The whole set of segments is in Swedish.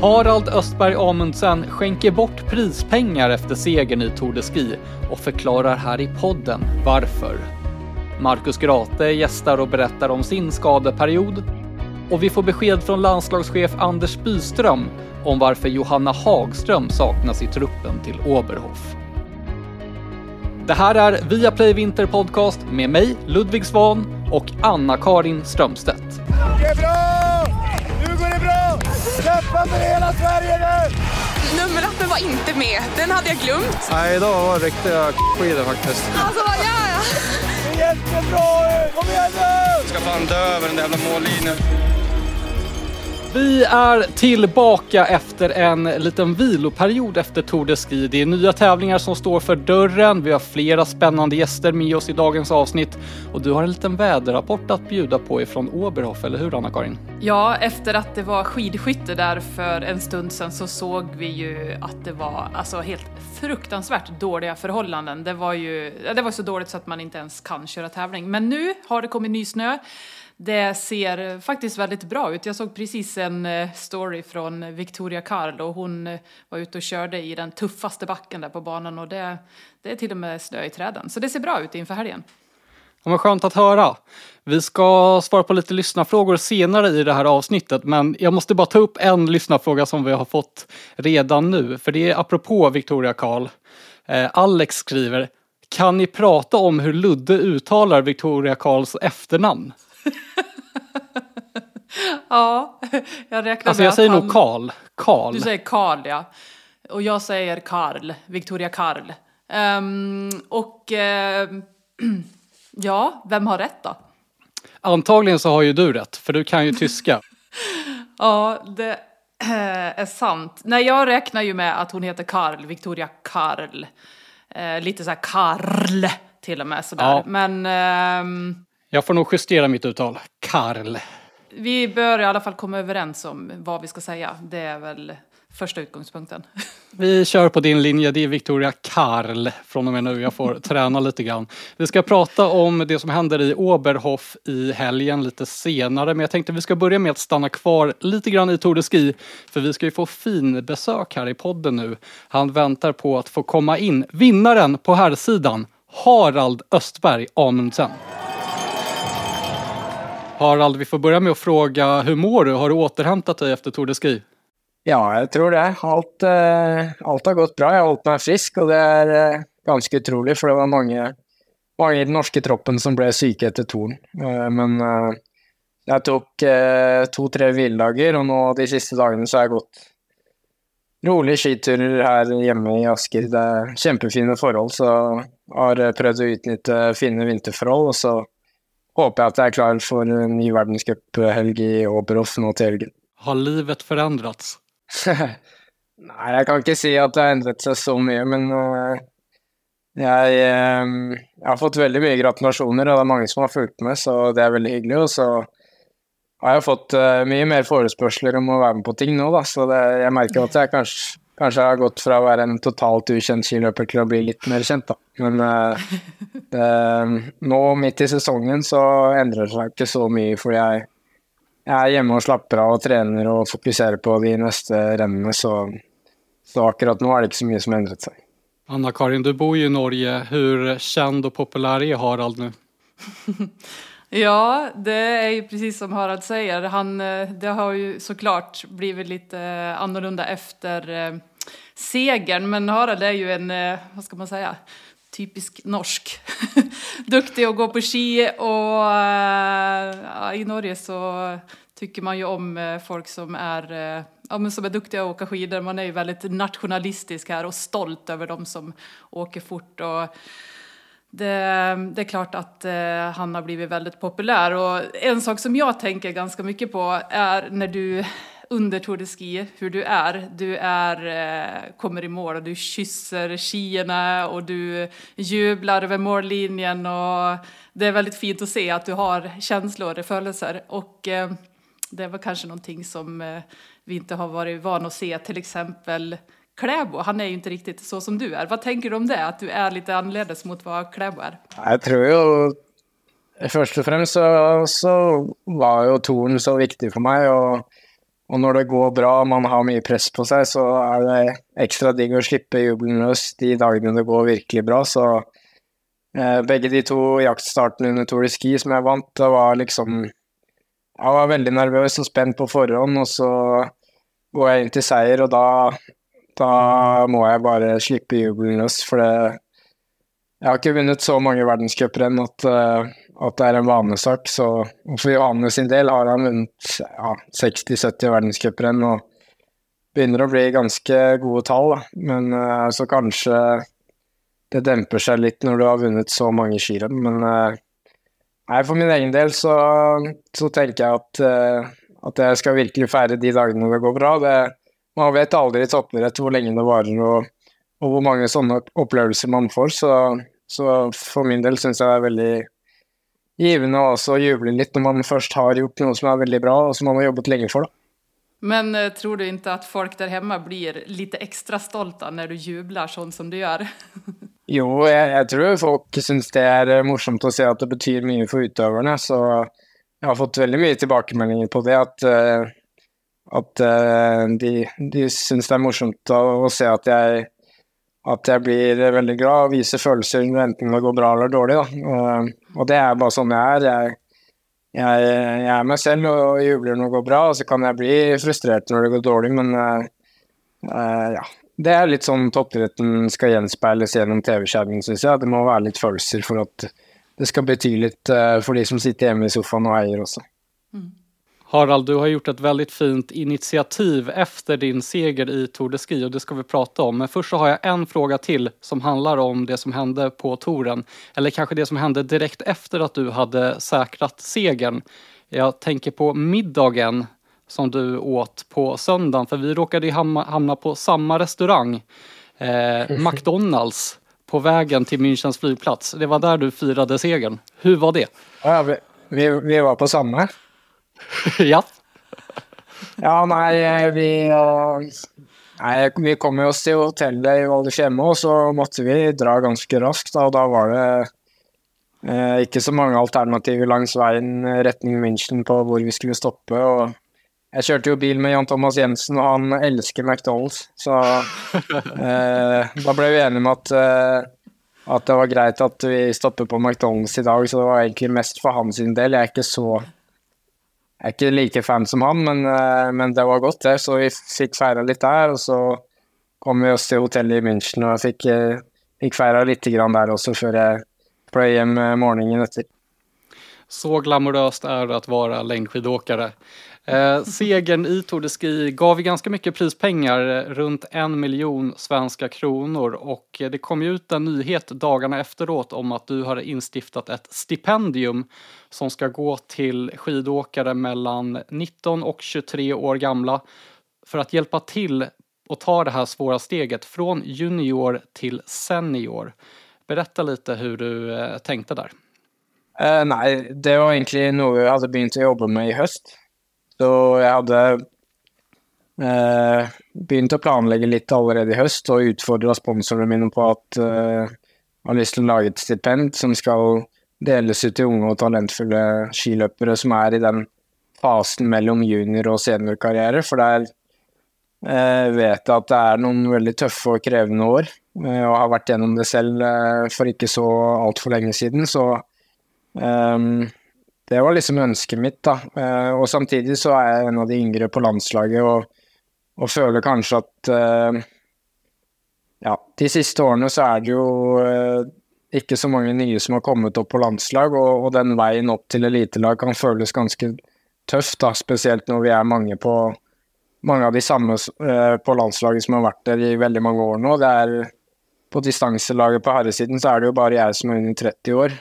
Harald Östberg Amundsen skänker bort prispengar efter segern i Tour de Ski och förklarar här i podden varför. Marcus Grate gästar och berättar om sin skadeperiod och vi får besked från landslagschef Anders Byström om varför Johanna Hagström saknas i truppen till Oberhof. Det här är Viaplay Vinter Podcast med mig, Ludvig Svan och Anna-Karin Strömstedt. Det är bra! Kämpa för hela Sverige nu! Nummerlappen var inte med. Den hade jag glömt. Nej, idag var det riktiga skidor faktiskt. Alltså, vad gör jag? Det är jättebra ut! Kom igen nu! ska fan dö över den där jävla mållinjen. Vi är tillbaka efter en liten viloperiod efter Tour de Ski. Det är nya tävlingar som står för dörren. Vi har flera spännande gäster med oss i dagens avsnitt och du har en liten väderrapport att bjuda på ifrån Oberhof, eller hur Anna-Karin? Ja, efter att det var skidskytte där för en stund sedan så såg vi ju att det var alltså helt fruktansvärt dåliga förhållanden. Det var ju det var så dåligt så att man inte ens kan köra tävling. Men nu har det kommit ny snö. Det ser eh, faktiskt väldigt bra ut. Jag såg precis en eh, story från Victoria Karl och hon eh, var ute och körde i den tuffaste backen där på banan och det, det är till och med snö i träden. Så det ser bra ut inför helgen. Ja, vad skönt att höra. Vi ska svara på lite lyssnarfrågor senare i det här avsnittet, men jag måste bara ta upp en lyssnarfråga som vi har fått redan nu, för det är apropå Victoria Karl. Eh, Alex skriver, kan ni prata om hur Ludde uttalar Victoria Karls efternamn? Ja, jag räknar Alltså jag säger han... nog Karl. Karl. Du säger Karl, ja. Och jag säger Karl, Victoria Karl. Ehm, och ehm, ja, vem har rätt då? Antagligen så har ju du rätt, för du kan ju tyska. Ja, det är sant. Nej, jag räknar ju med att hon heter Karl, Victoria Karl. Eh, lite så här Karl till och med sådär. Ja. Men ehm, Jag får nog justera mitt uttal. Karl. vi bör i alla fall komma överens om vad vi ska säga. Det är väl första utgångspunkten. Vi kör på din linje, det är Victoria Karl från och med nu. Jag får träna lite grann. Vi ska prata om det som händer i Oberhof i helgen lite senare, men jag tänkte vi ska börja med att stanna kvar lite grann i Tour de Ski, för vi ska ju få fin besök här i podden nu. Han väntar på att få komma in. Vinnaren på här sidan Harald Östberg Amundsen. Harald, vi får börja med att fråga, hur mår du? Har du återhämtat dig efter Tour de Ski? Ja, jag tror det. Allt eh, har gått bra. Jag har hållit mig frisk, och det är eh, ganska otroligt, för det var många, många i den norska troppen som blev sjuka efter touren. Eh, men eh, jag tog två, tre hviledager, och nu de sista dagarna så har jag gått roliga skidturer här hemma i Asker. Det är jättefina förhållanden. så har försökt prøvd å fina vinterförhållanden. så håper jeg at jeg er klar for en ny verdenscuphelg i Oberhof nå til helgen. Har livet förändrats? Nei, jeg kan ikke si at det har endret seg så mye, men øh, jeg, øh, jeg har fått veldig mye gratulasjoner, og det er mange som har fulgt med, så det er veldig hyggelig. Og så har jeg fått øh, mye mer forespørsler om å være med på ting nå, da, så det, jeg merker at jeg kanskje, kanskje har gått fra å være en totalt ukjent skiløper til å bli litt mer kjent, da. Men øh, det, nå midt i sesongen så endrer det seg ikke så mye, fordi jeg jeg er hjemme og slapper av og trener og fokuserer på de neste rennene, så, så akkurat nå er det ikke så mye som har endret seg. Anna-Karin, du bor ju i Norge. Hur känd och populär är Harald nu? Ja, det är ju precis som Harald säger. Han, eh, det har ju såklart blivit lite eh, annorlunda efter eh, segern. Men Harald är ju en, eh, vad ska man säga, typisk norsk. Duktig att gå på ski och eh, ja, i Norge så tycker man ju om eh, folk som är, ja, men som är duktiga att åka skidor. Man är ju väldigt nationalistisk här och stolt över de som åker fort. Och, det, det är klart att eh, han har blivit väldigt populär och en sak som jag tänker ganska mycket på är när du under Tour de Ski, hur du är. Du är, eh, kommer i mål och du kysser skierna och du jublar över mållinjen och det är väldigt fint att se att du har känslor och födelser och eh, det var kanske någonting som eh, vi inte har varit vana att se, till exempel Kläbo, han är ju inte riktigt så som du är. Vad tänker du om det, att du är lite annorlunda mot vad Kläbo är? Jag tror ju, först och främst så, så var ju touren så viktig för mig och och när det går bra, man har mycket press på sig, så är det extra digg att slippa jubelen lös de dagarna det går verkligen bra. Så eh, bägge de två jaktstarterna under Tour de Ski som jag vann, det var liksom Jag var väldigt nervös och spänd på förhand och så går jag in till seger och då, då må jag bara slippa jubelen lös för det jag har inte vunnit så många världscuper än att, uh, att det är en vanesak. Så för Johannes sin del har han vunnit ja, 60-70 världscuper än och börjar att bli ganska goda tal. Men uh, så kanske det dämpar sig lite när du har vunnit så många skirenn. Men eh, uh, nej, för min egen del så, så tänker jag att, eh, att jag ska verkligen fira de dagarna det går bra. Det, man vet aldrig i toppidrott hur länge det varar. Och, och hur många sådana upplevelser man får. Så, så för min del syns jag det är väldigt givande också att jubla lite när man först har gjort något som är väldigt bra och som man har jobbat länge för. Då. Men eh, tror du inte att folk där hemma blir lite extra stolta när du jublar sånt som du gör? jo, jag, jag tror folk syns det är morsomt att se att det betyder mycket för utövarna. Så jag har fått väldigt mycket tillbakemeldingar på det. Att, uh, att de, de syns det är morsomt att se att jag at jeg blir veldig glad og viser følelser enten det går bra eller dårlig. Da. Og, det er bare sånn jeg er. Jeg, jeg, jeg, er meg selv og jubler når det går bra, og så kan jeg bli frustrert når det går dårlig, men uh, ja. Det er litt sånn toppidretten skal gjenspeiles gjennom TV-skjermen, syns jeg. Det må være litt følelser for at det skal bety litt uh, eh, for de som sitter hjemme i sofaen og eier også. Mm. Harald, du har gjort ett väldigt fint initiativ efter din seger i Tour de Ski och det ska vi prata om. Men först så har jag en fråga till som handlar om det som hände på touren. Eller kanske det som hände direkt efter att du hade säkrat segern. Jag tänker på middagen som du åt på söndagen, för vi råkade ju hamna på samma restaurang, eh, McDonalds, på vägen till Münchens flygplats. Det var där du firade segern. Hur var det? Ja, vi, vi, vi var på samma. ja. ja, nej, vi Nej, vi kom oss till hotellet i Valdresemme och så måste vi dra ganska raskt. Och då var det eh, inte så många alternativ längs vägen eh, riktning München på var vi skulle stoppa. Och jag körde ju bil med Jan Thomas Jensen och han älskar McDonalds. Så eh, då blev vi eniga om att, eh, att det var grejt att vi stoppade på McDonalds idag. Så det var egentligen mest för hans del. Jag är inte så jag är inte lika fan som han, men, eh, men det var gott det. Så vi fick fira lite där och så kom vi oss till hotellet i München och fick, eh, fick fira lite grann där också för jag flög hem morgonen efter. Så glamoröst är det att vara längdskidåkare. Eh, segern i Tour de Ski gav ju ganska mycket prispengar, eh, runt en miljon svenska kronor och eh, det kom ju ut en nyhet dagarna efteråt om att du har instiftat ett stipendium som ska gå till skidåkare mellan 19 och 23 år gamla för att hjälpa till att ta det här svåra steget från junior till senior. Berätta lite hur du eh, tänkte där. Uh, nej, det var egentligen något jag hade börjat jobba med i höst. Så jag hade uh, börjat planlägga lite redan i höst och utfordra sponsorerna på att eh, jag har lust ett stipend som ska delas ut till unga och talentfulla skilöpare som är i den fasen mellan junior och seniorkarriär. För där eh, vet jag att det är någon väldigt tuffa och krävande år. Eh, och har varit igenom det själv eh, för inte så allt för länge sedan. Så eh, det var liksom önsket mitt. Da. Uh, eh, og samtidig så er jeg en av de yngre på landslaget og, og føler kanskje at eh, Ja, de siste årene så er det jo uh, eh, ikke så mange nye som har kommet opp på landslag, og, og den veien opp til elitelag kan føles ganske tøff, da, spesielt når vi er mange på mange av de samme på landslaget som har vært der i veldig mange år nå. Det er På distanselaget på herresiden så er det jo bare jeg som er under 30 år.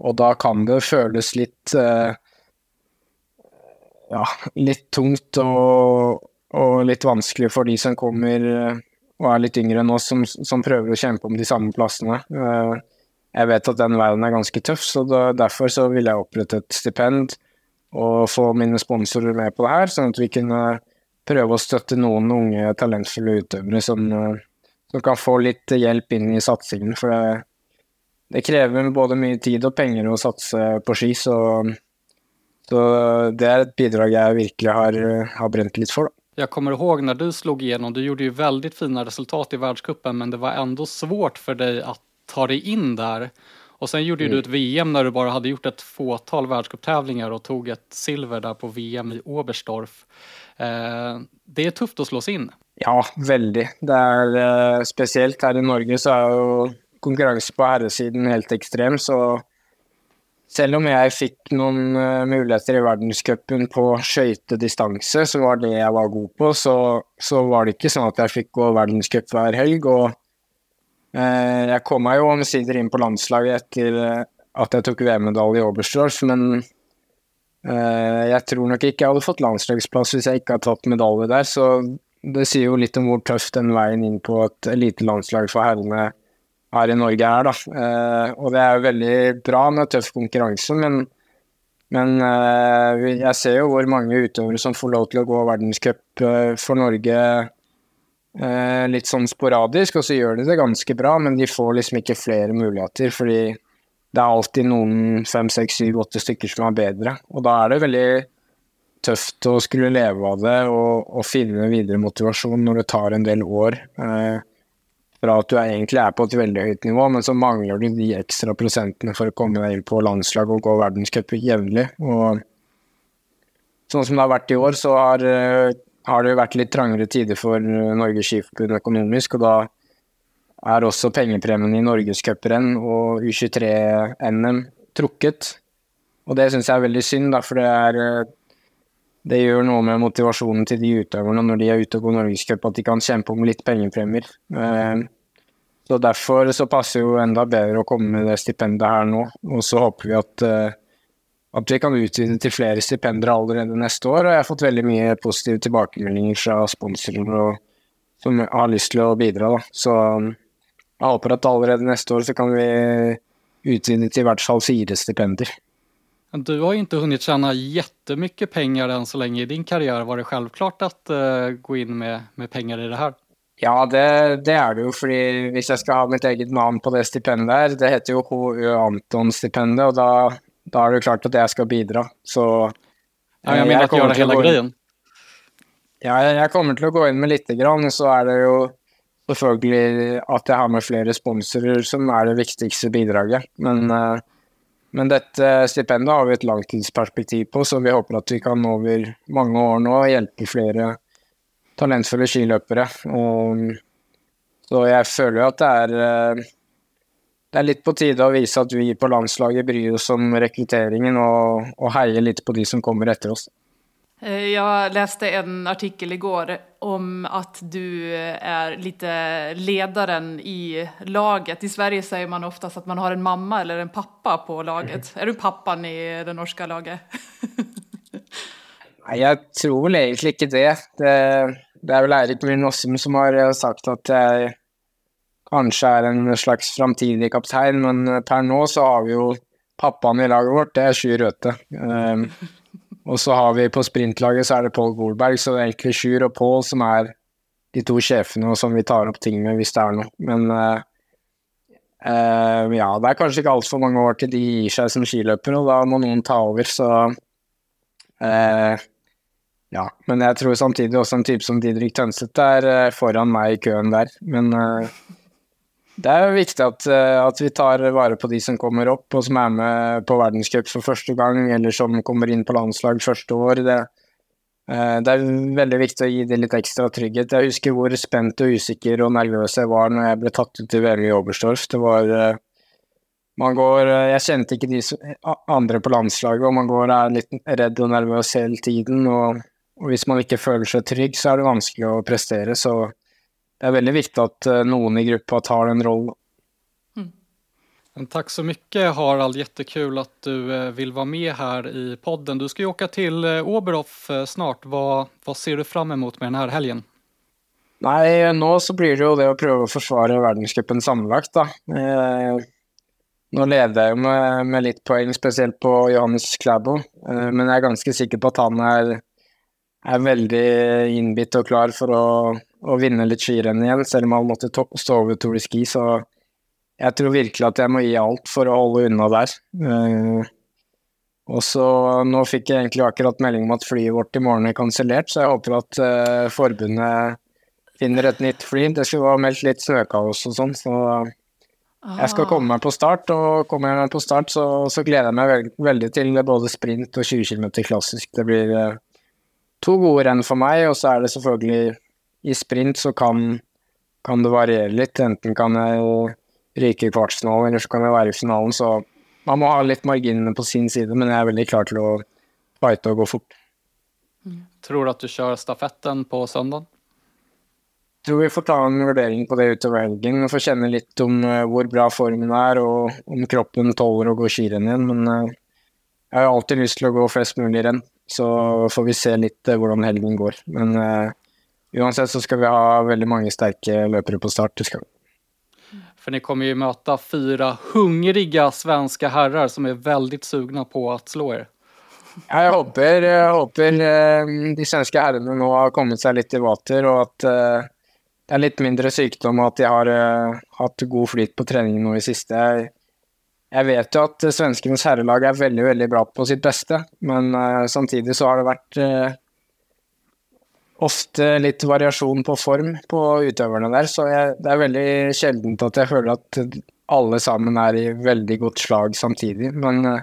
Och då kan det kännas lite eh, Ja, lite tungt och, och lite vanskligt för de som kommer eh, och är lite yngre än oss, som, som prövar att kämpa om de samma platserna. Eh, vet att den världen är ganska tuff, så då, därför så vill jag upprätta ett stipend och få mina sponsorer med på det här så att vi kan pröva att stötta någon unga talentfulle utövare som, eh, som kan få lite hjälp in i satsningen. För det, det krever både mye tid og penger å satse på ski, så, Så det er et bidrag jeg virkelig har, har brent litt for. da. Jag kommer ihåg när du slog igenom, du gjorde ju väldigt fina resultat i världscupen men det var ändå svårt för dig att ta dig in där. Och sen gjorde ju du ett VM när du bara hade gjort ett fåtal världscuptävlingar och tog ett silver där på VM i Oberstdorf. Eh, det är tufft att slå sig in. Ja, veldig. Det er eh, Spesielt her i Norge så er jo konkurranse på herresiden helt ekstrem, så selv om jeg fikk noen eh, möjligheter muligheter i verdenscupen på skøytedistanse, som var det jeg var god på, så, så var det ikke sånn at jeg fikk gå verdenscup hver helg. Og eh, jeg kom meg jo omsider inn på landslaget etter eh, att at jeg tok VM-medalje i Oberstdorf, men eh, jeg tror nok ikke jeg hadde fått landslagsplass hvis jeg ikke hadde tatt medalje der. Så det sier jo litt om hvor tøff den veien inn på et elitelandslag for herrene her i Norge er, da. Eh, og det er jo veldig bra med tøff konkurranse, men, men eh, jeg ser jo hvor mange utøvere som får lov til å gå verdenscup eh, for Norge eh, litt sånn sporadisk, og så gjør de det ganske bra, men de får liksom ikke flere muligheter, fordi det er alltid noen fem, seks, syv, åtte stykker som er bedre. Og da er det veldig tøft å skulle leve av det og, og finne videre motivasjon når det tar en del år. Eh, fra at du egentligen egentlig er på et veldig høyt nivå, men så mangler du de ekstra prosentene for å komme deg inn på landslag og gå verdenscup jevnlig. Og sånn som det har vært i år, så har, eh, har det varit vært litt trangere tider for eh, Norges Skiforbund økonomisk, og da er også pengepremien i norgescuprenn og U23-NM trukket. Og det syns jeg er veldig synd, da, for det er det gjør noe med motivasjonen til de utøverne når de er ute og går norgescup, at de kan kjempe om litt pengepremier. Eh, så derfor så passer jo enda bedre å komme med det stipendet her nå. Og så håper vi at, eh, at vi kan utvide til flere stipender allerede neste år. Og jeg har fått veldig mye positive tilbakemeldinger fra sponsorer som har lyst til å bidra. Da. Så um, jeg håper at allerede neste år så kan vi utvide til i hvert fall fire stipender. Du har ju inte hunnit tjäna jättemycket pengar än så länge i din karriär. Var det självklart att eh, gå in med, med pengar i det här? Ja, det, det er det jo, fordi hvis jeg skal ha mitt eget navn på det stipendet her, det heter jo HU Anton-stipendet, og da, da er det klart at jeg skal bidra. Så Ja, jag menar att göra hela gå grejen. Ja, jeg kommer til å gå inn med lite grann, så er det jo selvfølgelig at jeg har med flere sponsorer som er det viktigste bidraget. Men, eh, men dette stipendet har vi et langtidsperspektiv på, så vi håper at vi kan over mange år nå hjelpe flere talentfulle skiløpere. Og, så jeg føler jo at det er eh, det er litt på tide å vise at vi på landslaget bryr oss om rekrutteringen og, og heier litt på de som kommer etter oss. Eh, Jag läste en artikel igår om att du är lite ledaren i laget. I Sverige säger man oftast att man har en mamma eller en pappa på laget. Är du pappan i det norska laget? Jeg tror vel egentlig ikke det. Det, det er vel Eirik Myhren Nossum som har eh, sagt at jeg kanskje er en slags framtidig kaptein, men per nå så har vi jo pappaen i laget vårt, det er Sjur Røthe. Och og så har vi på sprintlaget så er det Pål Golberg, så det er egentlig Sjur og Pål som er de to sjefene og som vi tar opp ting med hvis det er noe. Men uh, uh, ja, det er kanskje ikke altfor mange år til de gir seg som skiløpere, og da må noen ta over, så uh, ja, men jeg tror samtidig også en type som Didrik Tønseth er eh, foran meg i køen der. Men uh, det är viktigt att, eh, att vi tar vare på de som kommer upp och som är med på världscup för första gången eller som kommer in på landslag första året. Det, eh, det är väldigt viktigt att ge det lite extra trygghet. Jag husker hur spänd och osäker och nervös jag var när jag blev tatt ut i VM i Oberstdorf. Det var eh, man går, jag kände inte de andra på landslaget, och man går är lite rädd och nervös hela tiden. Och om man inte känner sig trygg, så är det svårt att prestera. Så det er veldig viktig at eh, noen i gruppa tar den rollen. Men Tack så mycket Harald, jättekul att du eh, vill vara med här i podden. Du ska ju åka till eh, Oberhof snart. Vad, vad ser du fram emot med den här helgen? Nei, nå så blir det jo det å forsvare verdenscupen sammenlagt, da. Eh, nå leder jo med, med litt poeng, spesielt på Johannes Klæbo, eh, men jeg er ganske sikker på at han er, er veldig innbitt og klar for å, å vinne litt skirenn igjen, selv om han måtte to stå over Tour de Ski, så jeg tror virkelig at jeg må gi alt for å holde unna der. Eh, Och så nu fick jag egentligen akkurat melding om att flyget vårt imorgon är cancellerat, så jag hoppas att uh, förbundet finner ett nytt flyg. Det skulle vara meldt lite snökaos och sånt, så jag ska komma på start, och kommer jag på start så, så gleder jag mig väldigt till både sprint och 20 km klassisk. Det blir uh, två goda renn för mig och så är det selvfølgelig i sprint så kan, kan det variera lite. Enten kan jag ryka i kvartsfinalen eller så kan jag vara i finalen. Så man må ha lite marginer på sin sida, men jag är väldigt klar till att fighta och gå fort. Mm. Tror du att du kör stafetten på söndagen? Jag tror vi får ta en värdering på det utöver helgen och få känna lite om hur bra formen är och om kroppen tål att gå skirenn igen. Men uh, jag har alltid lust att gå flest möjligt renn, så får vi se lite hur helgen går. Men Uansett så ska vi ha väldigt många starka löpare på start. Det ska vi. För ni kommer ju möta fyra hungriga svenska herrar som är väldigt sugna på att slå er. Ja, jag hoppas, jag hoppas eh, de svenska herrarna nu har kommit sig lite i vatten och att uh, det är lite mindre sjukdom och att de har uh, haft god flyt på träningen nu i sista. Jag, vet ju att svenskarnas herrlag är väldigt, väldigt bra på sitt bästa, men samtidigt så har det varit ofte litt variasjon på form på utøverne der, så jeg, det er veldig sjeldent at jeg føler at alle sammen er i veldig godt slag samtidig. Men uh,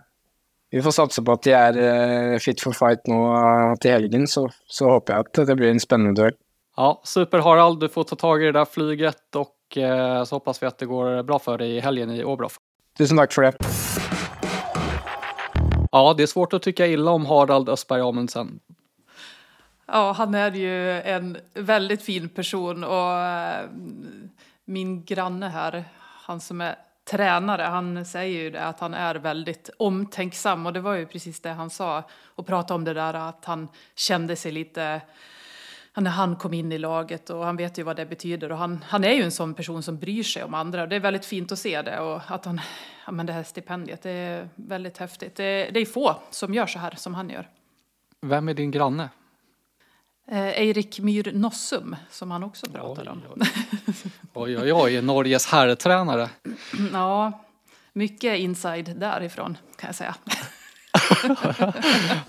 vi får satse på at de er uh, fit for fight nå uh, til helgen, så, så håper jeg at det blir en spennende duell. Ja, super Harald, du får ta tag i det där flyget och eh, så hoppas vi att det går bra för dig i helgen i Åbroff. Tusen tack för det. Ja, det är svårt att tycka illa om Harald Östberg Amundsen. Ja, han är ju en väldigt fin person och eh, min granne här, han som är tränare, han säger ju det att han är väldigt omtänksam och det var ju precis det han sa och pratade om det där att han kände sig lite när han kom in i laget och han vet ju vad det betyder och han, han är ju en sån person som bryr sig om andra och det är väldigt fint att se det och att han, ja men det här stipendiet, det är väldigt häftigt. Det, det är få som gör så här som han gör. Vem är din granne? Eh, Eirik Myhr Nossum, som han också pratar om. Oj, oj, oj, Norges herrtränare. Ja, mycket inside därifrån kan jag säga.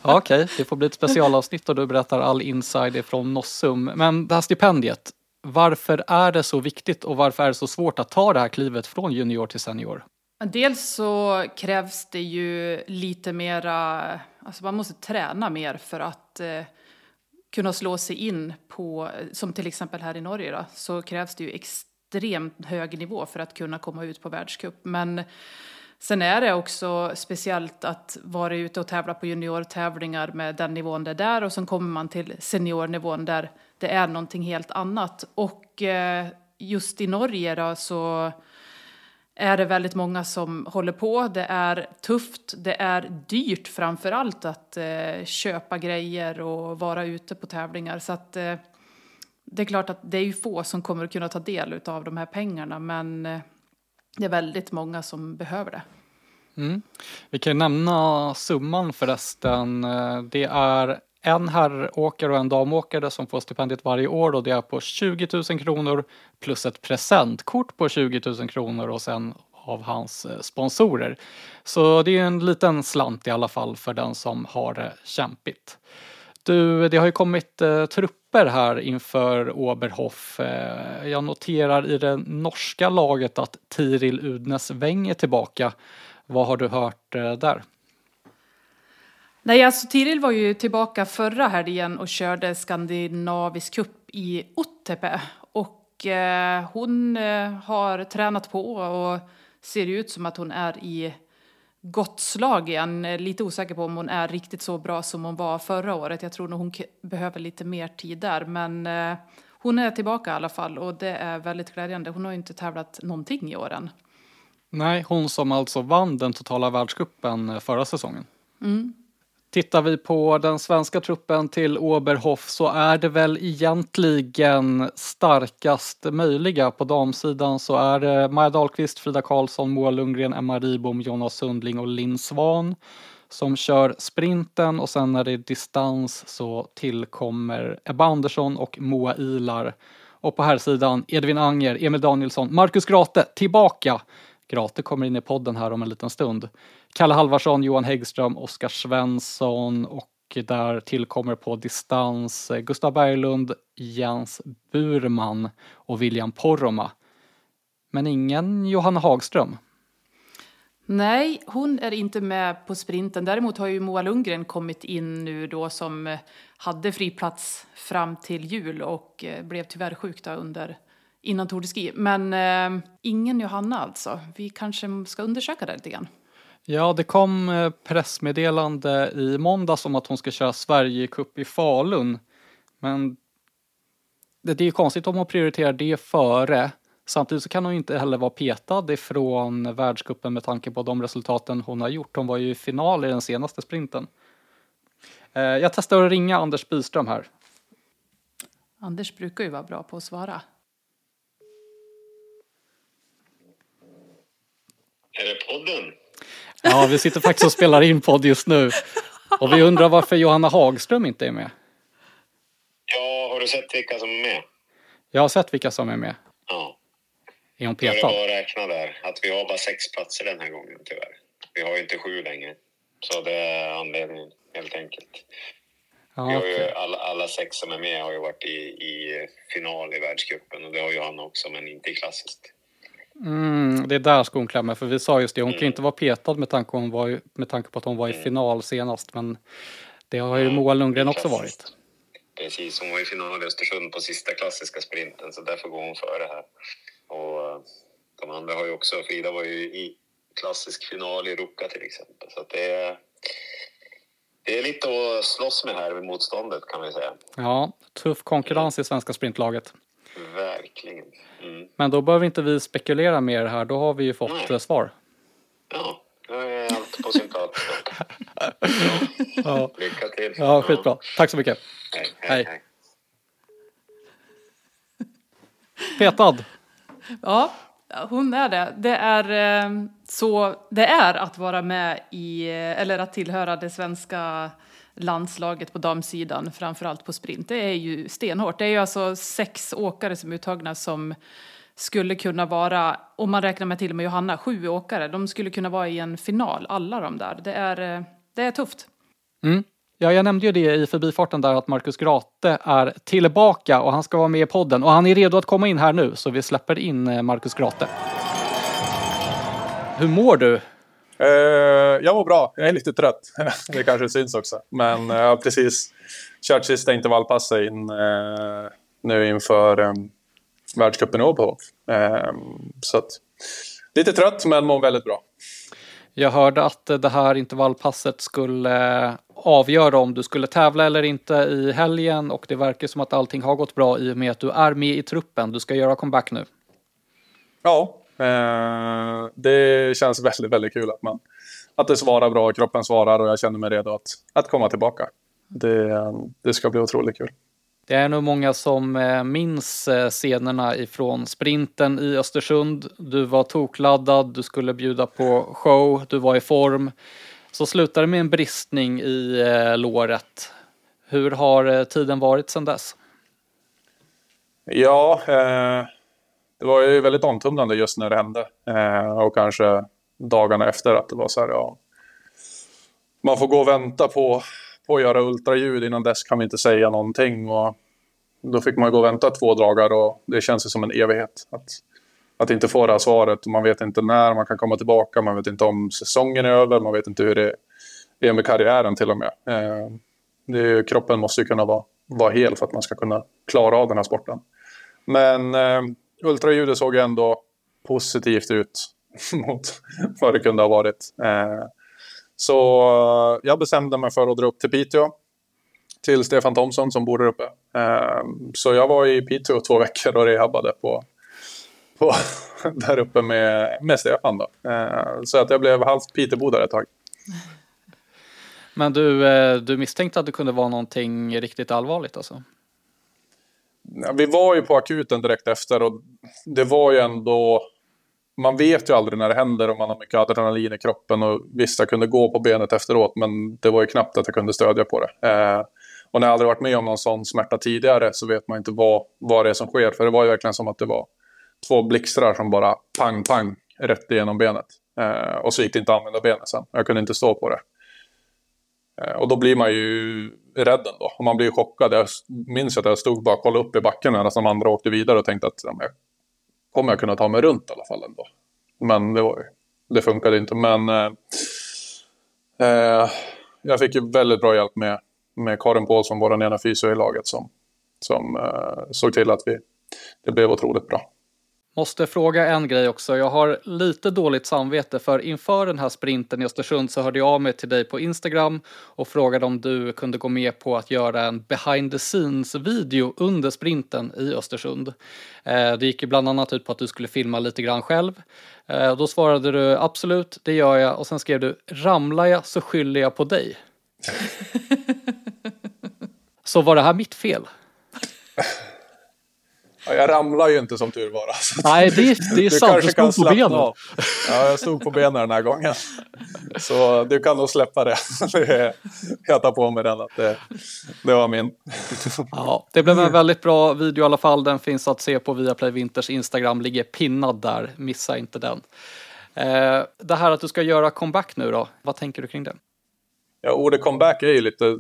Okej, okay, det får bli ett specialavsnitt och du berättar all inside från Nossum. Men det här stipendiet, varför är det så viktigt och varför är det så svårt att ta det här klivet från junior till senior? Dels så krävs det ju lite mera, alltså man måste träna mer för att eh, kunna slå sig in på, som till exempel här i Norge då, så krävs det ju extremt hög nivå för att kunna komma ut på världscup. Men sen är det också speciellt att vara ute och tävla på juniortävlingar med den nivån det är där och sen kommer man till seniornivån där det är någonting helt annat. Och eh, just i Norge då så är det väldigt många som håller på. Det är tufft, det är dyrt framför allt att eh, köpa grejer och vara ute på tävlingar. Så att, eh, det är klart att det är ju få som kommer att kunna ta del av de här pengarna men eh, det är väldigt många som behöver det. Mm. Vi kan nämna summan förresten. Eh, det är en herråkare och en damåkare som får stipendiet varje år och det är på 20 000 kronor plus ett presentkort på 20 000 kronor och sen av hans eh, sponsorer. Så det är en liten slant i alla fall för den som har det kämpigt. Du, det har ju kommit eh, trupper här inför Oberhof. Eh, jag noterar i det norska laget att Tiril Udnes Weng är tillbaka. Vad har du hört eh, där? Nej, alltså Tiril var ju tillbaka förra helgen och körde skandinavisk cup i Ottepe. Och eh, hon eh, har tränat på och ser ut som att hon är i gott slag igen. Lite osäker på om hon är riktigt så bra som hon var förra året. Jag tror nog hon behöver lite mer tid där. Men eh, hon är tillbaka i alla fall och det är väldigt glädjande. Hon har ju inte tävlat någonting i år än. Nej, hon som alltså vann den totala världscupen förra säsongen. Mm. Tittar vi på den svenska truppen till Oberhof så är det väl egentligen starkast möjliga. På damsidan så är det Maja Dahlqvist, Frida Karlsson, Moa Lundgren, Emma Ribom, Jonas Sundling och Linn Svan som kör sprinten och sen när det är distans så tillkommer Ebba Andersson och Moa Ilar. Och på här sidan Edvin Anger, Emil Danielsson, Marcus Grate tillbaka Grate kommer in i podden här om en liten stund. Kalle Halvarsson, Johan Häggström, Oskar Svensson och där tillkommer på distans eh, Gustav Berglund, Jens Burman och William Poromaa. Men ingen Johanna Hagström. Nej, hon är inte med på sprinten. Däremot har ju Moa Lundgren kommit in nu då som eh, hade fri plats fram till jul och eh, blev tyvärr sjuk då under innan Tour de Ski. Men eh, ingen Johanna alltså. Vi kanske ska undersöka det lite grann. Ja, det kom eh, pressmeddelande i måndags om att hon ska köra Sverigecup i Falun. Men det är ju konstigt om hon prioriterar det före. Samtidigt så kan hon inte heller vara petad ifrån världscupen med tanke på de resultaten hon har gjort. Hon var ju i final i den senaste sprinten. Eh, jag testar att ringa Anders Byström här. Anders brukar ju vara bra på att svara. Är det podden? Ja, vi sitter faktiskt och spelar in podd just nu. Och vi undrar varför Johanna Hagström inte är med. Ja, har du sett vilka som är med? Jag har sett vilka som är med. Ja. Är hon petad? bara att räkna där. Att vi har bara sex platser den här gången tyvärr. Vi har ju inte sju längre. Så det är anledningen helt enkelt. Ju, okej. alla, alla sex som är med har ju varit i, i final i världscupen och det har ju han också men inte i klassiskt. Mm, det är där skon klämmer, för vi sa just det, hon kan ju inte vara petad med tanke, hon var, med tanke på att hon var i final senast. Men det har ju Moa Lundgren också varit. Precis, hon var i final i Östersund på sista klassiska sprinten så därför går hon före här. Och eh, de andra har ju också, Frida var ju i klassisk final i Ruka till exempel. Så det är, det är lite att slåss med här med motståndet kan vi säga. Ja, tuff konkurrens i svenska sprintlaget. Verkligen. Mm. Men då behöver inte vi spekulera mer här, då har vi ju fått Nej. eh, svar. Ja, då är allt på sin plats. Ja, Lycka till. ja skitbra. Tack så mycket. Hej, Hej. hej, hej. Petad. Ja, hon är det. Det är eh, så det är att vara med i, eh, eller att tillhöra det svenska landslaget på damsidan, framförallt på sprint. Det är ju stenhårt. Det är ju alltså sex åkare som är uttagna som skulle kunna vara, om man räknar med till och med Johanna, sju åkare. De skulle kunna vara i en final, alla de där. Det är, det är tufft. Mm. Ja, jag nämnde ju det i förbifarten där att Marcus Grate är tillbaka och han ska vara med i podden och han är redo att komma in här nu så vi släpper in eh, Marcus Grate. Hur mår du? Eh, jag mår bra. Jag är lite trött. det kanske syns också. Men eh, jag har precis kört sista intervallpasset in, eh, nu inför eh, världscupen i Åbyhof. Eh, så att, lite trött men mår väldigt bra. Jag hörde att det här intervallpasset skulle avgöra om du skulle tävla eller inte i helgen och det verkar som att allting har gått bra i och med att du är med i truppen. Du ska göra comeback nu. Ja, eh, det känns väldigt, väldigt kul att, man, att det svarar bra, kroppen svarar och jag känner mig redo att, att komma tillbaka. Det, det ska bli otroligt kul. Det är nog många som eh, minns eh, scenerna ifrån sprinten i Östersund. Du var tokladdad, du skulle bjuda på show, du var i form. Så slutade det med en bristning i eh, låret. Hur har tiden varit sedan dess? Ja, eh, det var ju väldigt omtumlande just när det hände. Eh, och kanske dagarna efter att det var så här, ja. Man får gå och vänta på, på att göra ultraljud. Innan dess kan vi inte säga någonting. Och då fick man gå och vänta två dagar och det känns ju som en evighet. Att, att inte få det här svaret. Man vet inte när man kan komma tillbaka. Man vet inte om säsongen är över. Man vet inte hur det är med karriären till och med. Eh, det är, ju- kroppen måste ju kunna vara, vara hel för att man ska kunna klara av den här sporten. Men eh, ultraljudet såg ändå positivt ut mot vad det kunde ha varit. Eh, så eh, jag bestämde mig för att dra upp till Piteå. Till Stefan Thomsson som bor där uppe. Eh, så jag var i Piteå två veckor och rehabbade på, på där uppe med, med Stefan. Då. Så att jag blev halvt Pitebodare ett tag. Men du, du misstänkte att det kunde vara någonting riktigt allvarligt alltså? Ja, Vi var ju på akuten direkt efter och det var ju ändå... Man vet ju aldrig när det händer och man har mycket adrenalin i kroppen och visst jag kunde gå på benet efteråt men det var ju knappt att jag kunde stödja på det. Eh, och när jag aldrig varit med om någon sån smärta tidigare så vet man inte vad, vad det är som sker för det var ju verkligen som att det var två blixtrar som bara pang pang rätt igenom benet. Eh, och så gick det inte att använda benet sen. Jag kunde inte stå på det. Eh, och då blir man ju rädd ändå. Och man blir chockad. Jag minns att jag stod bara och kollade upp i backen när de andra åkte vidare och tänkte att ja, jag kommer jag kunna ta mig runt i alla fall ändå. Men det, var, det funkade inte. Men eh, eh, jag fick ju väldigt bra hjälp med, med Karin Paulsson, vår ena fysio i laget, som, som eh, såg till att vi, det blev otroligt bra. Måste fråga en grej också. Jag har lite dåligt samvete för inför den här sprinten i Östersund så hörde jag av mig till dig på Instagram och frågade om du kunde gå med på att göra en behind the scenes video under sprinten i Östersund. Eh, det gick ju bland annat ut på att du skulle filma lite grann själv. Eh, då svarade du absolut, det gör jag och sen skrev du ramlar jag så skyller jag på dig. så var det här mitt fel? Ja, jag ramlar ju inte som tur var. Alltså. Nej, det, det är sant. Du stod på benen. Av. Ja, jag stod på benen den här gången. Så du kan nog släppa det. jag tar på mig den att det, det var min. Ja, det blev en väldigt bra video i alla fall. Den finns att se på Viaplay Winters Instagram. Ligger pinnad där. Missa inte den. Eh, det här att du ska göra comeback nu då. Vad tänker du kring det? Ja, ordet comeback är ju lite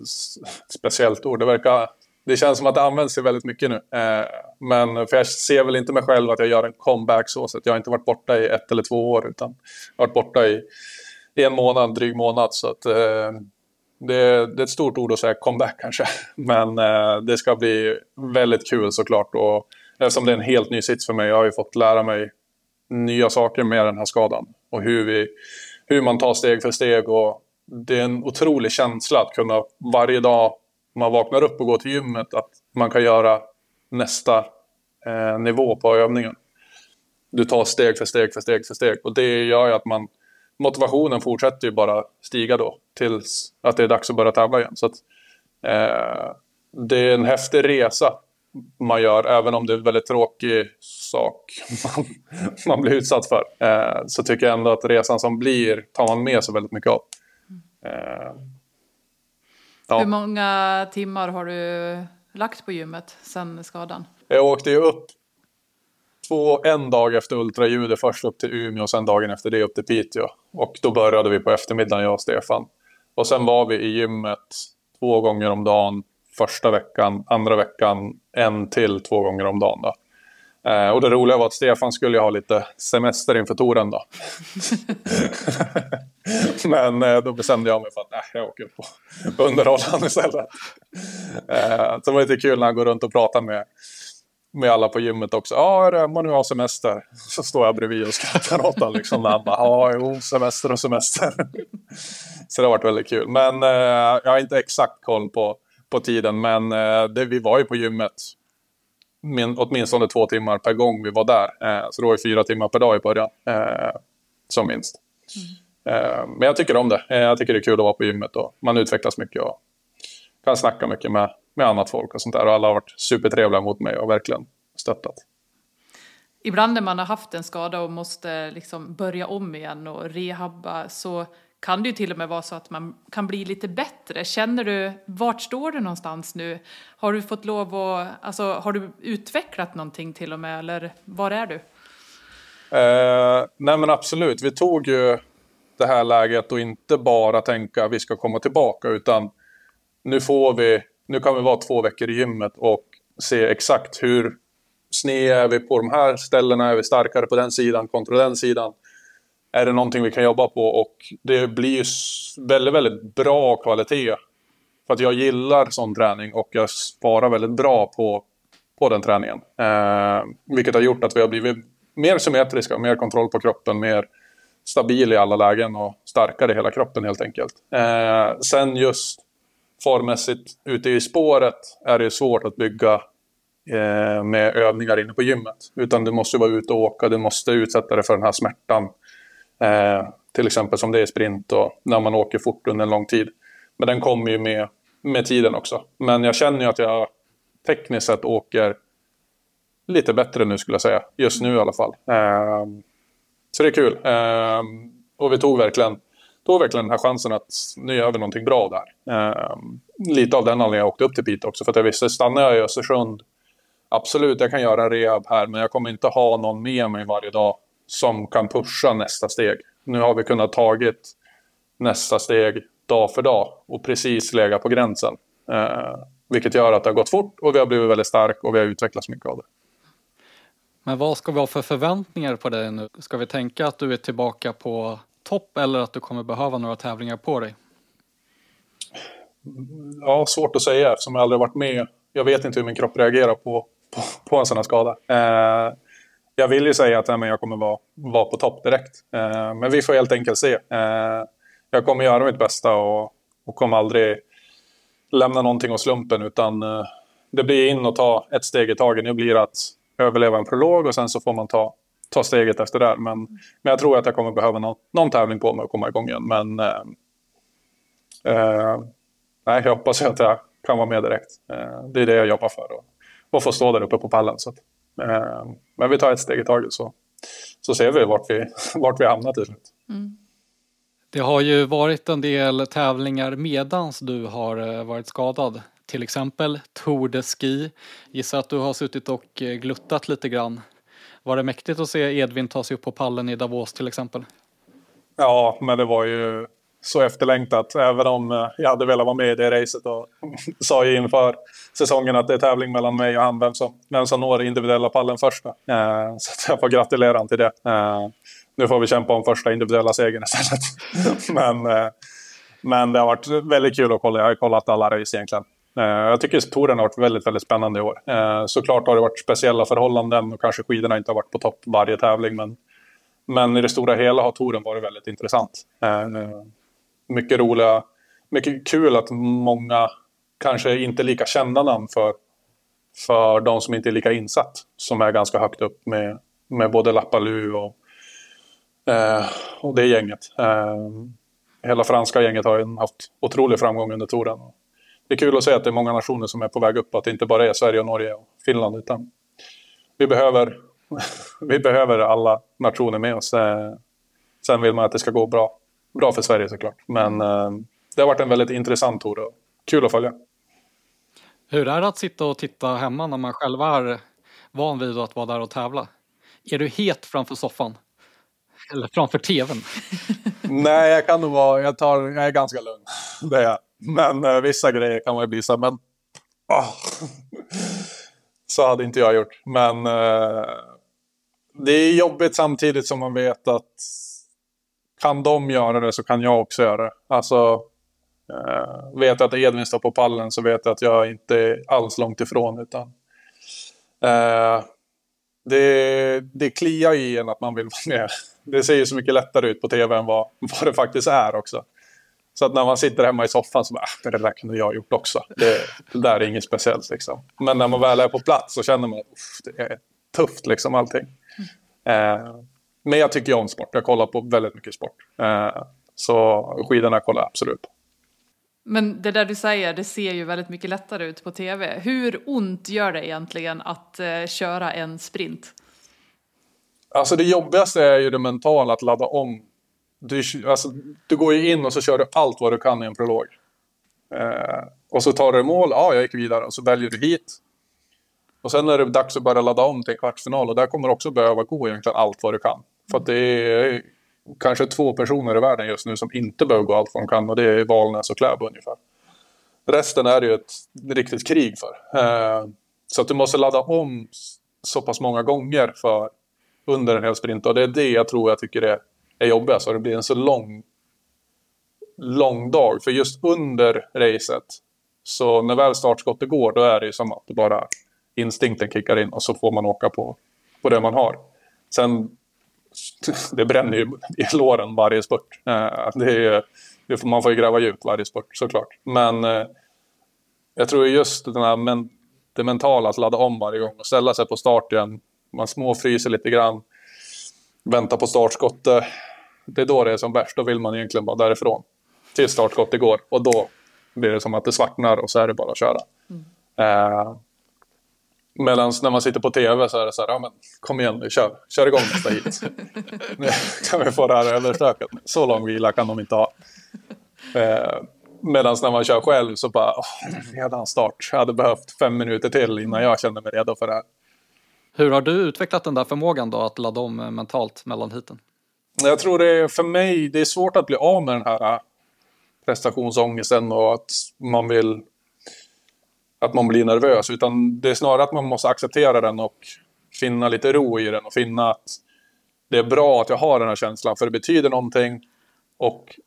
speciellt ord. Det verkar det känns som att det används väldigt mycket nu. Eh, men för jag ser väl inte mig själv att jag gör en comeback så sätt. Jag har inte varit borta i ett eller två år utan jag har varit borta i en månad, dryg månad. Så att, eh, det, det, är ett stort ord att säga comeback kanske. Men eh, det ska bli väldigt kul såklart. Och eftersom det är en helt ny sits för mig. Jag har ju fått lära mig nya saker med den här skadan. Och hur, vi, hur man tar steg för steg. Och det är en otrolig känsla att kunna varje dag man vaknar upp och går till gymmet att man kan göra nästa eh, nivå på övningen. Du tar steg för steg för steg för steg och det gör ju att man motivationen fortsätter ju bara stiga då tills att det är dags att börja tävla igen. Så att, eh, det är en häftig resa man gör, även om det är en väldigt tråkig sak man, man blir utsatt för. Eh, så tycker jag ändå att resan som blir tar man med sig väldigt mycket av. Eh, Ja. Hur många timmar har du lagt på gymmet sen skadan? Jag åkte ju upp två, en dag efter ultraljudet, först upp till Umeå och sen dagen efter det upp till Piteå. Och då började vi på eftermiddagen, jag och Stefan. Och sen var vi i gymmet två gånger om dagen första veckan, andra veckan en till två gånger om dagen. Då. Eh, och det roliga var att Stefan skulle ha lite semester inför touren då. Men eh, då bestämde jag mig för att äh, jag åker på underhållande istället. Eh, så det var lite kul när han går runt och pratar med, med alla på gymmet också. Ja, ah, man nu har semester. Så står jag bredvid och skrattar åt honom. Liksom, han bara, ja, jo, semester och semester. så det har varit väldigt kul. Men eh, jag har inte exakt koll på, på tiden. Men eh, det, vi var ju på gymmet min, åtminstone två timmar per gång vi var där. Eh, så det var ju fyra timmar per dag i början, eh, som minst. Mm. Eh, men jag tycker om det. Eh, jag tycker det är kul att vara på gymmet och man utvecklas mycket och kan snacka mycket med, med annat folk och sånt där. Och alla har varit supertrevliga mot mig och verkligen stöttat. Ibland när man har haft en skada och måste liksom börja om igen och rehabba så kan det ju till och med vara så att man kan bli lite bättre. Känner du, vart står du någonstans nu? Har du fått lov att, alltså har du utvecklat någonting till och med eller var är du? Eh, nej men absolut, vi tog ju det här läget och inte bara tänka att vi ska komma tillbaka utan nu får vi, nu kan vi vara två veckor i gymmet och se exakt hur sned är vi på de här ställena, är vi starkare på den sidan kontra den sidan är det någonting vi kan jobba på och det blir ju väldigt, väldigt bra kvalitet. För att jag gillar sån träning och jag sparar väldigt bra på, på den träningen. Eh, vilket har gjort att vi har blivit mer symmetriska, mer kontroll på kroppen, mer stabil i alla lägen och starkare i hela kroppen helt enkelt. Eh, sen just formmässigt ute i spåret är det svårt att bygga eh, med övningar inne på gymmet. Utan du måste vara ute och åka, du måste utsätta dig för den här smärtan Eh, till exempel som det är sprint och när man åker fort under en lång tid. Men den kommer ju med, med tiden också. Men jag känner ju att jag tekniskt sett åker lite bättre nu skulle jag säga. Just nu i alla fall. Eh, så det är kul. Eh, och vi tog verkligen, tog verkligen den här chansen att nu gör vi någonting bra där. Eh, lite av den anledningen jag åkte upp till Piteå också. För att jag visste, stannar jag i Östersund, absolut jag kan göra en rehab här men jag kommer inte ha någon med mig varje dag som kan pusha nästa steg. Nu har vi kunnat tagit nästa steg dag för dag och precis lägga på gränsen. Eh, vilket gör att det har gått fort och vi har blivit väldigt stark och vi har utvecklats mycket av det. Men vad ska vi ha för förväntningar på dig nu? Ska vi tänka att du är tillbaka på topp eller att du kommer behöva några tävlingar på dig? Ja, svårt att säga eftersom jag aldrig varit med. Jag vet inte hur min kropp reagerar på, på, på en sån här skada. Eh, jag vill ju säga att jag kommer vara, vara på topp direkt. Eh, men vi får helt enkelt se. Eh, jag kommer göra mitt bästa och, och kommer aldrig lämna någonting åt slumpen utan eh, det blir in och ta ett steg i taget. Nu blir det att överleva en prolog och sen så får man ta, ta steget efter det. Men, men jag tror att jag kommer behöva någon, någon tävling på mig att komma igång igen. Men eh, eh, nej, jag hoppas att jag kan vara med direkt. Eh, det är det jag jobbar för. Och, och få stå där uppe på pallen. Så att, men vi tar ett steg i taget så, så ser vi vart vi, vart vi hamnar till slut. Mm. Det har ju varit en del tävlingar medans du har eh, varit skadad. Till exempel Tour de Ski. Gissar att du har suttit och eh, gluttat lite grann. Var det mäktigt att se Edvin ta sig upp på pallen i Davos till exempel? Ja, men det var ju så efterlängtat. Även om eh, jag hade velat vara med i det racet och sa ju inför säsongen att det är tävling mellan mig och han vem som, vem som når individuella pallen först. Eh, så jag får gratulera honom till det. Eh, nu får vi kämpa om första individuella segern istället. men, eh, men det har varit väldigt kul att kolla. Jag har kollat alla race egentligen. Eh, jag tycker touren har varit väldigt, väldigt spännande i år. Eh, såklart har det varit speciella förhållanden och kanske skidorna inte har varit på topp varje tävling. Men, men i det stora hela har touren varit väldigt intressant. Mycket roliga, mycket kul att många kanske inte lika kända namn för, för de som inte är lika insatt. Som är ganska högt upp med, med både Lappalu och Eh, och det gänget. Eh, hela franska gänget har haft otrolig framgång under touren. Det är kul att se att det är många nationer som är på väg upp. Att det inte bara är Sverige, och Norge och Finland. Utan vi behöver, vi behöver alla nationer med oss. Eh, sen vill man att det ska gå bra, bra för Sverige såklart. Men eh, det har varit en väldigt intressant tour och kul att följa. Hur är det att sitta och titta hemma när man själv är van vid att vara där och tävla? Är du het framför soffan? Eller framför tvn? Nej, jag kan nog vara, jag, tar, jag är ganska lugn. Det är jag. Men uh, vissa grejer kan man ju bli så men... Oh. Så hade inte jag gjort. Men uh, det är jobbigt samtidigt som man vet att kan de göra det så kan jag också göra det. Alltså, uh, vet jag att Edvin står på pallen så vet jag att jag inte är alls långt ifrån. Utan, uh, det, det kliar i en att man vill vara med det ser ju så mycket lättare ut på tv än vad, vad det faktiskt är också. Så att när man sitter hemma i soffan så bara, ah, det där kunde jag ha gjort också. Det, det där är inget speciellt liksom. Men när man väl är på plats så känner man att det är tufft liksom allting. Mm. Eh, men jag tycker ju om sport. Jag kollar på väldigt mycket sport. Eh, så skidorna kollar jag absolut på. Men det där du säger, det ser ju väldigt mycket lättare ut på tv. Hur ont gör det egentligen att eh, köra en sprint? Alltså det jobbigaste är ju det mentala, att ladda om. Du, alltså, du går ju in och så kör du allt vad du kan i en prolog. Eh, och så tar du mål, ja jag gick vidare, och så väljer du hit. Och sen är det dags att börja ladda om till en kvartsfinal och där kommer du också behöva gå egentligen allt vad du kan. För att det är kanske två personer i världen just nu som inte behöver gå allt vad de kan och det är Valnäs och Kläbo ungefär. Resten är det ju ett riktigt krig för. Eh, så att du måste ladda om så pass många gånger för under en hel sprint. Och det är det jag tror jag tycker är, är jobbigast. Och det blir en så lång, lång dag. För just under racet, så när väl startskottet går, då är det ju som att det bara instinkten kickar in och så får man åka på, på det man har. Sen, det bränner ju i låren varje spurt. Eh, det är, får, man får ju gräva djupt varje spurt såklart. Men eh, jag tror just den här men, det mentala, att ladda om varje gång och ställa sig på start igen man småfryser lite grann, väntar på startskottet. Det är då det är som värst. Då vill man egentligen bara därifrån. Tills startskottet går. Och då blir det som att det svartnar och så är det bara att köra. Mm. Eh, Medan när man sitter på tv så är det så här, ja men kom igen nu, kör, kör igång nästa hit. nu kan vi få det här överstökat. Så lång vila kan de inte ha. Eh, Medan när man kör själv så bara, oh, redan start. Jag hade behövt fem minuter till innan jag kände mig redo för det här. Hur har du utvecklat den där förmågan då att ladda om eh, mentalt mellan hiten? Jag tror det är för mig, det är svårt att bli av med den här äh, prestationsångesten och att man vill att man blir nervös. Utan det är snarare att man måste acceptera den och finna lite ro i den och finna att det är bra att jag har den här känslan för det betyder någonting och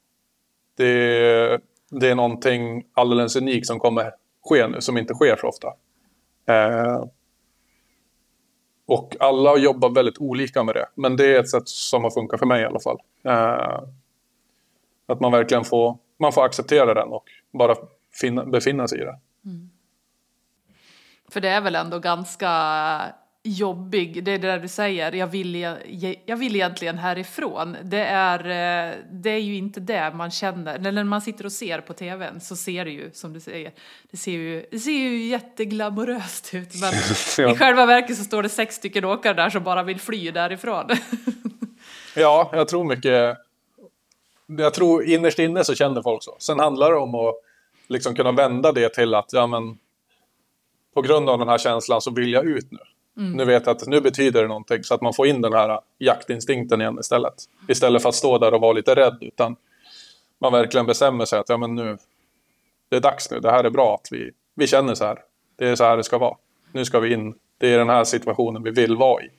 det, det är någonting alldeles unikt som kommer ske nu som inte sker så ofta. Eh, och alla jobbar väldigt olika med det. Men det är ett sätt som har funkat för mig i alla fall. Eh, att man verkligen får, man får acceptera den och bara finna, befinna sig i det. Mm. För det är väl ändå ganska jobbig, det är det där du säger, jag vill, jag vill egentligen härifrån. Det är, eh, det är ju inte det man känner, när man sitter och ser på tvn så ser det ju, som du säger, det ser ju, det ser ju jätteglamoröst ut men ja. i själva verket så står det sex stycken åkare där som bara vill fly därifrån. ja, jag tror mycket, jag tror innerst inne så känner folk så. Sen handlar det om att liksom kunna vända det till att, ja men, på grund av den här känslan så vill jag ut nu. Mm. Nu vet jag att nu betyder det någonting så att man får in den här jaktinstinkten igen istället. Istället för att stå där och vara lite rädd utan man verkligen bestämmer sig att ja, men nu, det är dags nu, det här är bra att vi, vi känner så här. Det är så här det ska vara. Nu ska vi in, det är den här situationen vi vill vara i.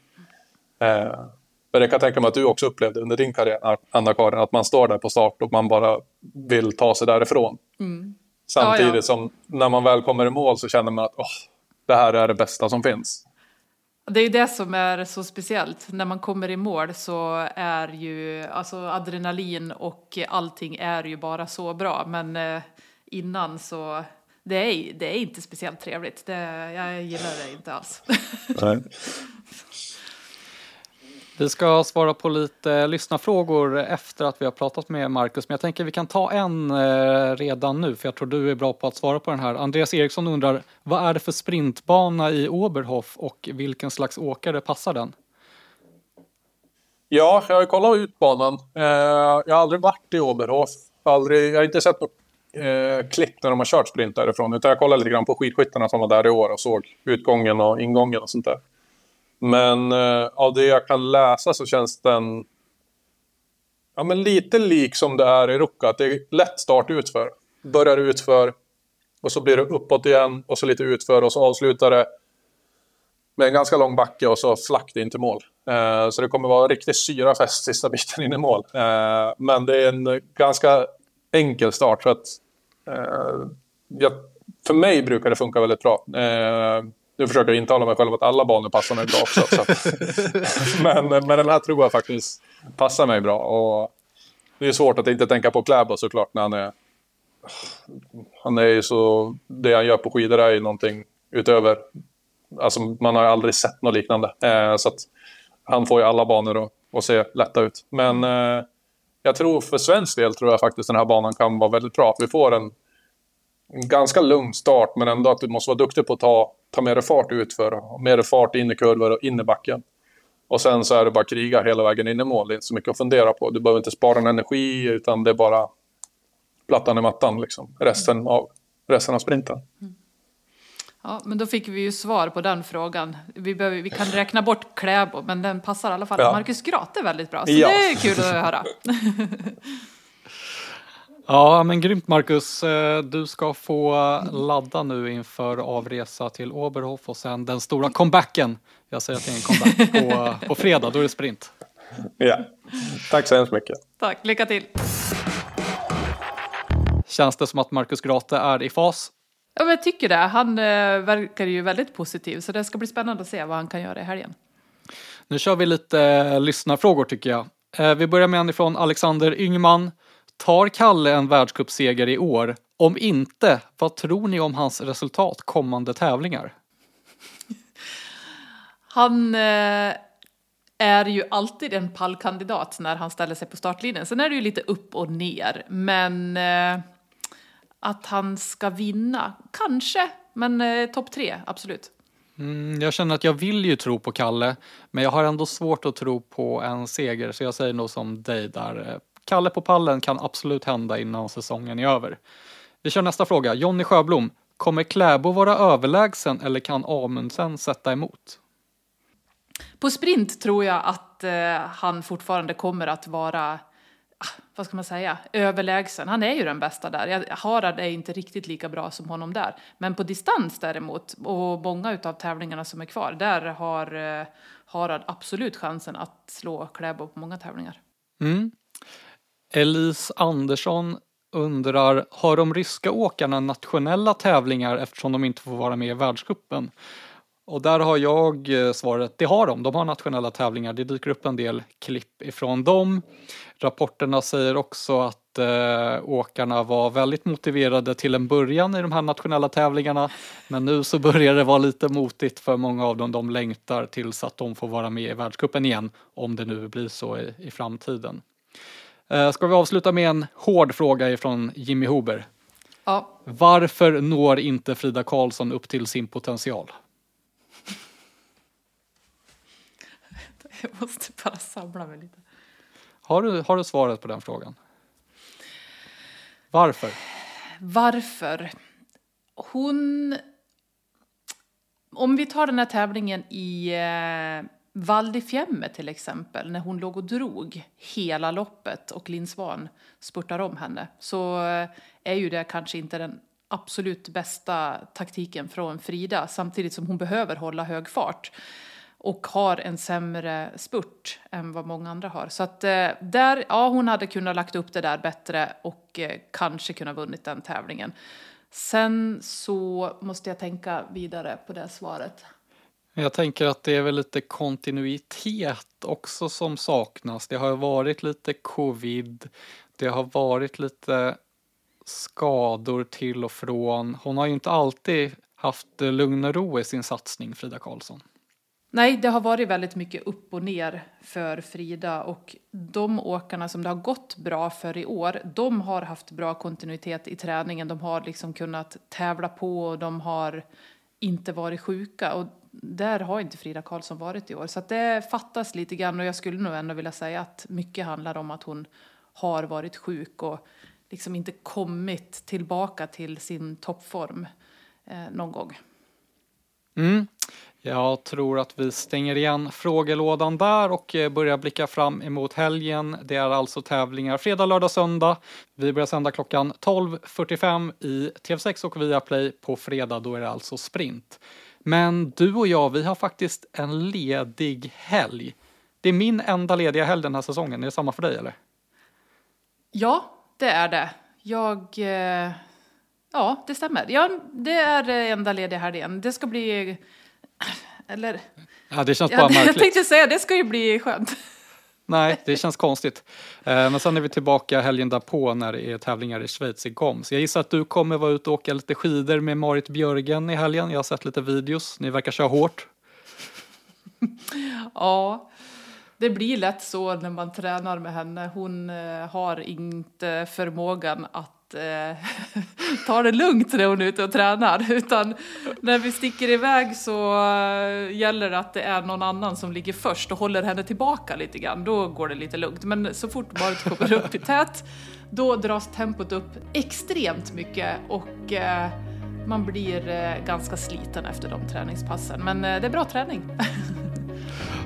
Eh, men det kan jag tänka mig att du också upplevde under din karriär, Anna-Karin, att man står där på start och man bara vill ta sig därifrån. Mm. Samtidigt ja, ja. som när man väl kommer i mål så känner man att oh, det här är det bästa som finns. Det är det som är så speciellt. När man kommer i mål så är ju alltså adrenalin och allting är ju bara så bra. Men eh, innan så det är, det är inte speciellt trevligt. Det, jag gillar det inte alls. Vi ska svara på lite lyssnarfrågor efter att vi har pratat med Marcus, men jag tänker vi kan ta en eh, redan nu, för jag tror du är bra på att svara på den här. Andreas Eriksson undrar, vad är det för sprintbana i Oberhof och vilken slags åkare passar den? Ja, jag har kollat ut banan. Eh, jag har aldrig varit i Oberhof. Aldrig, jag har inte sett något eh, klipp när de har kört sprint därifrån, utan jag kollade lite grann på skidskyttarna som var där i år och såg utgången och ingången och sånt där. Men eh, av det jag kan läsa så känns den ja, men lite lik som det är i Ruka. Att det är lätt start utför. Börjar utför och så blir det uppåt igen och så lite utför och så avslutar det med en ganska lång backe och så flackt in till mål. Eh, så det kommer vara riktigt syrafest sista biten in i mål. Eh, men det är en ganska enkel start. Så att, eh, jag, för mig brukar det funka väldigt bra. Eh, nu försöker jag intala mig själv att alla banor passar mig bra också. Så. men, men den här tror jag faktiskt passar mig bra. Och det är svårt att inte tänka på Kläbo såklart när han är... Han är ju så... Det han gör på skidor är ju någonting utöver... Alltså man har aldrig sett något liknande. Eh, så att han får ju alla banor att, att se lätta ut. Men eh, jag tror för svensk del tror jag faktiskt den här banan kan vara väldigt bra. Att vi får en, en ganska lugn start men ändå att du måste vara duktig på att ta ta mer fart utför, mer fart in i kurvor och in i backen. Och sen så är det bara kriga hela vägen in i mål. Det är inte så mycket att fundera på. Du behöver inte spara en energi utan det är bara plattan i mattan liksom. Resten av, resten av sprinten. Mm. Ja, men då fick vi ju svar på den frågan. Vi, behöver, vi kan räkna bort Kläbo, men den passar i alla fall ja. Marcus Grate väldigt bra. Så ja. det är kul att höra. Ja, men grymt Marcus. Eh, du ska få ladda nu inför avresa till Oberhof och sen den stora comebacken. Jag säger att det är en comeback på, på fredag, då är det sprint. Ja, tack så hemskt mycket. Tack, lycka till. Känns det som att Marcus Grate är i fas? Ja, men jag tycker det. Han eh, verkar ju väldigt positiv, så det ska bli spännande att se vad han kan göra i helgen. Nu kör vi lite eh, lyssnarfrågor tycker jag. Eh, vi börjar med en ifrån Alexander Yngman. Tar Kalle en världscupseger i år? Om inte, vad tror ni om hans resultat kommande tävlingar? Han eh, är ju alltid en pallkandidat när han ställer sig på startlinjen. Sen är det ju lite upp och ner, men eh, att han ska vinna, kanske, men eh, topp tre, absolut. Mm, jag känner att jag vill ju tro på Kalle, men jag har ändå svårt att tro på en seger, så jag säger nog som dig där. Kalle på pallen kan absolut hända innan säsongen är över. Vi kör nästa fråga. Jonny Sjöblom. Kommer Kläbo vara överlägsen eller kan Amundsen sätta emot? På sprint tror jag att eh, han fortfarande kommer att vara, ah, vad ska man säga, överlägsen. Han är ju den bästa där. Jag, Harald är inte riktigt lika bra som honom där. Men på distans däremot, och många av tävlingarna som är kvar, där har eh, Harald absolut chansen att slå Kläbo på många tävlingar. Mm. Elise Andersson undrar, har de ryska åkarna nationella tävlingar eftersom de inte får vara med i världscupen? Och där har jag eh, svaret, det har de. De har nationella tävlingar. Det dyker upp en del klipp ifrån dem. Rapporterna säger också att eh, åkarna var väldigt motiverade till en början i de här nationella tävlingarna. Men nu så börjar det vara lite motigt för många av dem. De längtar tills att de får vara med i världscupen igen. Om det nu blir så i, i framtiden. Eh, ska vi avsluta med en hård fråga ifrån Jimmy Huber? Ja. Varför når inte Frida Karlsson upp till sin potential? Jag måste bara samla mig lite. Har du, har du svaret på den frågan? Varför? Varför? Hon... Om vi tar den här tävlingen i eh, Val Fiemme till exempel, när hon låg och drog hela loppet och Linn Svan spurtar om henne, så eh, är ju det kanske inte den absolut bästa taktiken från Frida, samtidigt som hon behöver hålla hög fart och har en sämre spurt än vad många andra har. Så att eh, där, ja, hon hade kunnat lagt upp det där bättre och eh, kanske kunnat vunnit den tävlingen. Sen så måste jag tänka vidare på det svaret. Jag tänker att det är väl lite kontinuitet också som saknas. Det har varit lite covid, det har varit lite skador till och från. Hon har ju inte alltid haft lugn och ro i sin satsning, Frida Karlsson. Nej, det har varit väldigt mycket upp och ner för Frida och de åkarna som det har gått bra för i år, de har haft bra kontinuitet i träningen. De har liksom kunnat tävla på och de har inte varit sjuka och där har inte Frida Karlsson varit i år. Så att det fattas lite grann och jag skulle nog ändå vilja säga att mycket handlar om att hon har varit sjuk och liksom inte kommit tillbaka till sin toppform eh, någon gång. Mm. Jag tror att vi stänger igen frågelådan där och eh, börjar blicka fram emot helgen. Det är alltså tävlingar fredag, lördag, söndag. Vi börjar sända klockan 12.45 i TV6 och Viaplay. På fredag då är det alltså sprint. Men du och jag, vi har faktiskt en ledig helg. Det är min enda lediga helg den här säsongen. Är det samma för dig eller? Ja, det är det. Jag... Eh, ja, det stämmer. Ja, det är enda lediga helgen. Det ska bli eller? Ja, det känns bara märkligt. Jag tänkte säga, det ska ju bli skönt. Nej, det känns konstigt. Eh, men sen är vi tillbaka helgen därpå när det är tävlingar i Schweiz i GOMS. Jag gissar att du kommer vara ute och åka lite skidor med Marit Björgen i helgen. Jag har sett lite videos. Ni verkar köra hårt. ja, det blir lätt så när man tränar med henne. Hon eh, har inte förmågan att eh, ta det lugnt när hon är ute och tränar. Utan när vi sticker iväg så eh, gäller det att det är någon annan som ligger först och håller henne tillbaka lite grann. Då går det lite lugnt. Men så fort Marit kommer upp i tät, då dras tempot upp extremt mycket och eh, man blir eh, ganska sliten efter de träningspassen. Men eh, det är bra träning.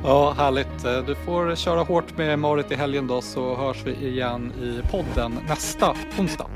Ja, härligt. Eh, du får köra hårt med Marit i helgen då så hörs vi igen i podden nästa onsdag.